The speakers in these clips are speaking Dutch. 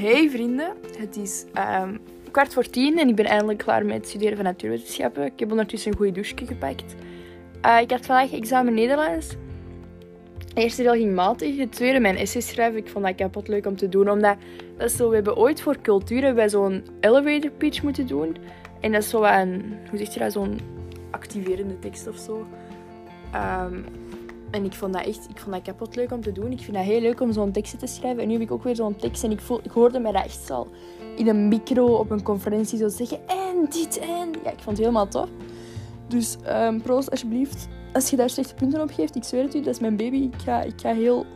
Hey vrienden, het is ehm, kwart voor tien en ik ben eindelijk klaar met studeren van natuurwetenschappen. Ik heb ondertussen een goede douche gepakt. Uh, ik had vandaag examen Nederlands. Het eerste deel ging matig, het tweede mijn essay schrijven. Ik vond dat kapot leuk om te doen, omdat dat zo, we hebben ooit voor cultuur bij zo'n elevator pitch moeten doen. En dat is zo een, hoe zeg je dat, zo'n activerende tekst of zo. Ehm, en ik vond dat echt ik vond dat kapot leuk om te doen. Ik vind dat heel leuk om zo'n tekst te schrijven. En nu heb ik ook weer zo'n tekst. En ik, voel, ik hoorde mij dat echt al in een micro op een conferentie zo zeggen. En dit en... Ja, ik vond het helemaal tof. Dus um, proost alsjeblieft. Als je daar slechte punten op geeft, ik zweer het u, dat is mijn baby. Ik ga, ik ga heel...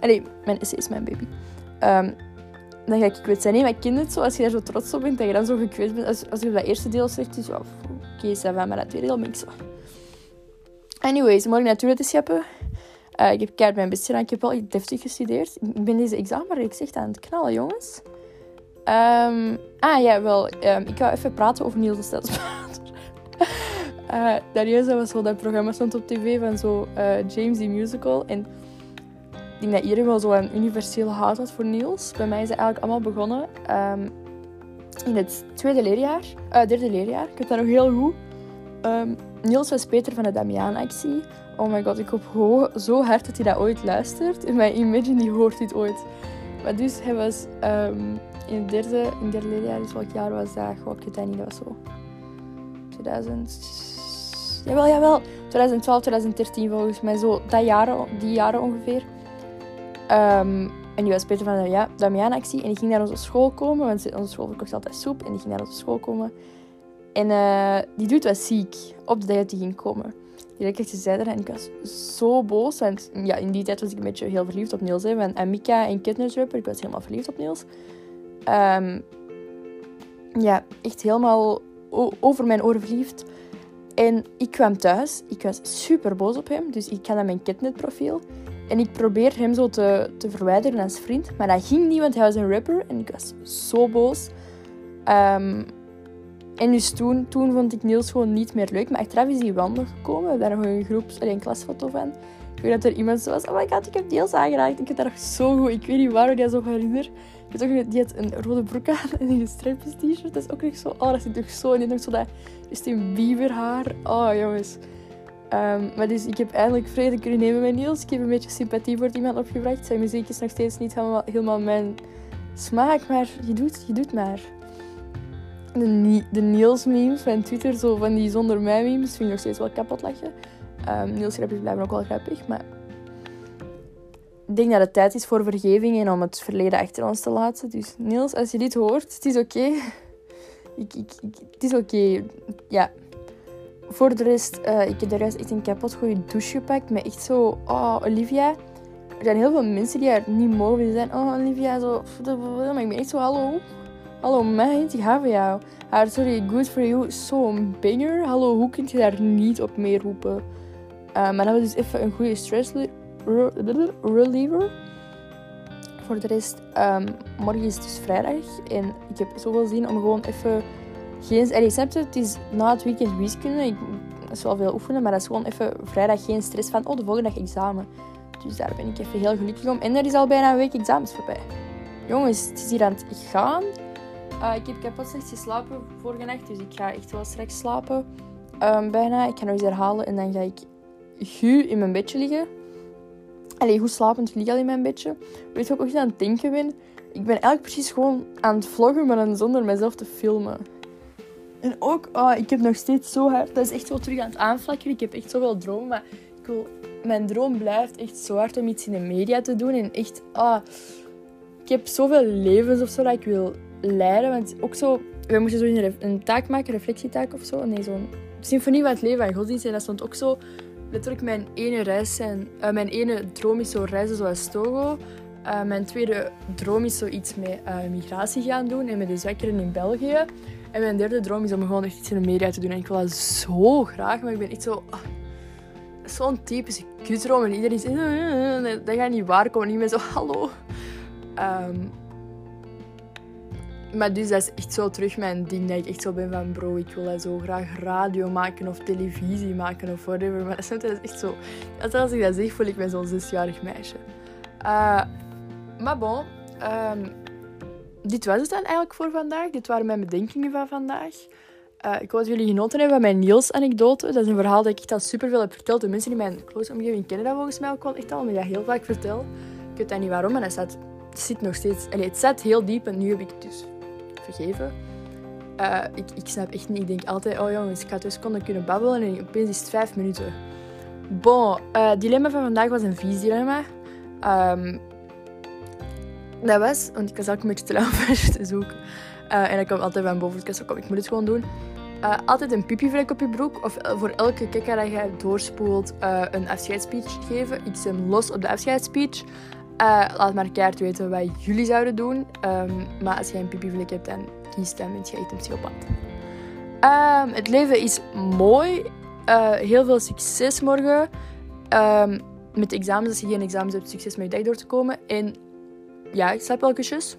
Allee, mijn essay is mijn baby. Um, dan ga ik kwets zijn. Nee, maar ik ken het zo. Als je daar zo trots op bent, dat je dan zo gekwetst bent. Als, als je dat eerste deel zegt, is oké, okay, ça va. Maar dat tweede deel ben ik. Anyways, morgen natuurwetenschappen. Uh, ik heb keihard mijn best gedaan. Ik heb wel deftig gestudeerd. Ik ben deze examenreeks echt aan het knallen, jongens. Um, ah ja, wel. Um, ik ga even praten over Niels de Stadsprater. uh, Darius, dat was zo dat programma stond op tv van zo uh, James the Musical. En ik denk dat iedereen wel zo een universeel haat had voor Niels. Bij mij is het eigenlijk allemaal begonnen um, in het tweede leerjaar. derde leerjaar. Ik weet dat nog heel goed. Niels was Peter van de Damiaan-actie. Oh my god, ik hoop zo hard dat hij dat ooit luistert. En mijn Imagine die hoort dit ooit. Maar dus, hij was um, in het derde, in derde leerjaar, dus welk jaar was dat? Goh, ik weet niet, dat was zo... 2000... Jawel, jawel. 2012, 2013 volgens mij. Zo, dat jaren, die jaren ongeveer. Um, en die was Peter van de ja, Damiaan-actie. En die ging naar onze school komen, want onze school verkocht altijd soep. En die ging naar onze school komen. En uh, die doet was ziek op de dag dat hij ging komen. Die echt zei er en ik was zo boos. Want ja, in die tijd was ik een beetje heel verliefd op Niels. Hè, van Amika en Rapper. Ik was helemaal verliefd op Niels. Um, ja, echt helemaal over mijn oren verliefd. En ik kwam thuis. Ik was super boos op hem. Dus ik ga naar mijn Kidnet profiel. En ik probeer hem zo te, te verwijderen als vriend. Maar dat ging niet, want hij was een rapper. En ik was zo boos. Um, en dus toen, toen vond ik Niels gewoon niet meer leuk. Maar achteraf is hij wel nog gekomen. We hebben daar nog een groep, een klasfoto van. Ik weet dat er iemand zo was. Oh my god, ik heb Niels aangeraakt. Ik heb dat zo goed. Ik weet niet waarom ik dat zo herinner. Ik die had een rode broek aan en een gestreepjes t-shirt. Dat is ook nog zo... Oh, dat zit toch zo... Die nog zo dat Justin Bieber haar. Oh, jongens. Um, maar dus ik heb eindelijk vrede kunnen nemen met Niels. Ik heb een beetje sympathie voor iemand opgebracht. Zijn muziek is nog steeds niet helemaal, helemaal mijn smaak. Maar je doet, je doet maar de, Niels-memes van Twitter, zo van die zonder mij-memes, vind ik nog steeds wel kapot lachen. Um, Niels-grapjes blijven ook wel grappig, maar ik denk dat het tijd is voor vergeving en om het verleden achter ons te laten. Dus Niels, als je dit hoort, het is oké. Het is oké. Ja. Voor de rest, uh, ik heb daar juist echt een kapot goede douche gepakt. Met echt zo, oh, Olivia. Er zijn heel veel mensen die haar niet mogen. Zijn, oh, Olivia, zo. Maar ik ben echt zo, hallo. Hallo meid, ik hou van jou. Haar sorry, good for you, zo'n banger. Hallo, hoe kun je daar niet op mee roepen? Uh, maar dan we dus even een goede stress reliever. Voor de rest, um, morgen is het dus vrijdag. En ik heb zoveel zin om gewoon even... Geen, snap het? is na het weekend wiskunde. Ik, dat is wel veel oefenen, maar dat is gewoon even vrijdag geen stress van... Oh, de volgende dag examen. Dus daar ben ik even heel gelukkig om. En er is al bijna een week examens voorbij. Jongens, het is hier aan het gaan. Uh, ik heb kapot slecht geslapen vorige nacht, dus ik ga echt wel straks slapen. Um, bijna. Ik ga nog eens herhalen en dan ga ik gu in mijn bedje liggen. Allee, goed slapend, lig al in mijn bedje. Weet je ook aan het denken ben? Ik ben eigenlijk precies gewoon aan het vloggen, maar dan zonder mezelf te filmen. En ook, oh, ik heb nog steeds zo hard... Dat is echt wel terug aan het aanflakkeren. Ik heb echt zoveel dromen, maar ik. Mijn droom blijft echt zo hard om iets in de media te doen. En echt, ah... Oh, ik heb zoveel levens of zo dat ik wil leiden. Want ook zo, we moesten zo een, een taak maken, een reflectietaak of zo. Nee, zo'n symfonie van het leven van godsdienst. En dat stond ook zo letterlijk mijn ene reis zijn. Uh, mijn ene droom is zo reizen zoals Togo. Uh, mijn tweede droom is zoiets met uh, migratie gaan doen en met de zwakkeren in België. En mijn derde droom is om gewoon echt iets in de media te doen. En ik wil dat zo graag, maar ik ben echt zo... Ah, zo'n typische kutdroom. En iedereen zegt, dat gaat niet waar komen. En ik ben zo, hallo. Um, maar dus dat is echt zo terug mijn ding. Dat ik echt zo ben van bro, ik wil zo graag radio maken of televisie maken of whatever. Maar dat is echt zo. Als ik dat zeg, voel ik me zo'n zesjarig meisje. Uh, maar bon. Um, dit was het dan eigenlijk voor vandaag. Dit waren mijn bedenkingen van vandaag. Uh, ik hoop dat jullie genoten hebben van mijn Niels-anekdote. Dat is een verhaal dat ik echt al superveel heb verteld. De mensen in mijn close omgeving kennen dat volgens mij ook wel echt al, omdat ik dat heel vaak vertel. Ik weet niet waarom, maar het, staat, zit nog steeds... Het zat heel diep en nu heb ik het dus vergeven. Uh, ik, ik snap echt niet. Ik denk altijd, oh jongens, ik had twee seconden kunnen babbelen en opeens is het vijf minuten. Bon, uh, het dilemma van vandaag was een vies dilemma. Um, dat was, want ik was een beetje te om te zoeken. En dat kwam altijd van boven. Ik kom, ik moet het gewoon doen. Uh, altijd een pipievlek op je broek. Of voor elke kikker dat je doorspoelt een afscheidsspeech geven. Ik hem los op de afscheidsspeech. Laat maar keihard weten wat jullie zouden doen. Um, maar als jij een pipievlek hebt, dan kies dan bent je echt een psychopaat. Um, het leven is mooi. heel veel succes morgen. Um, met examens, als je geen examens hebt, succes met je dag door te komen. En ja, ik slaap wel kusjes.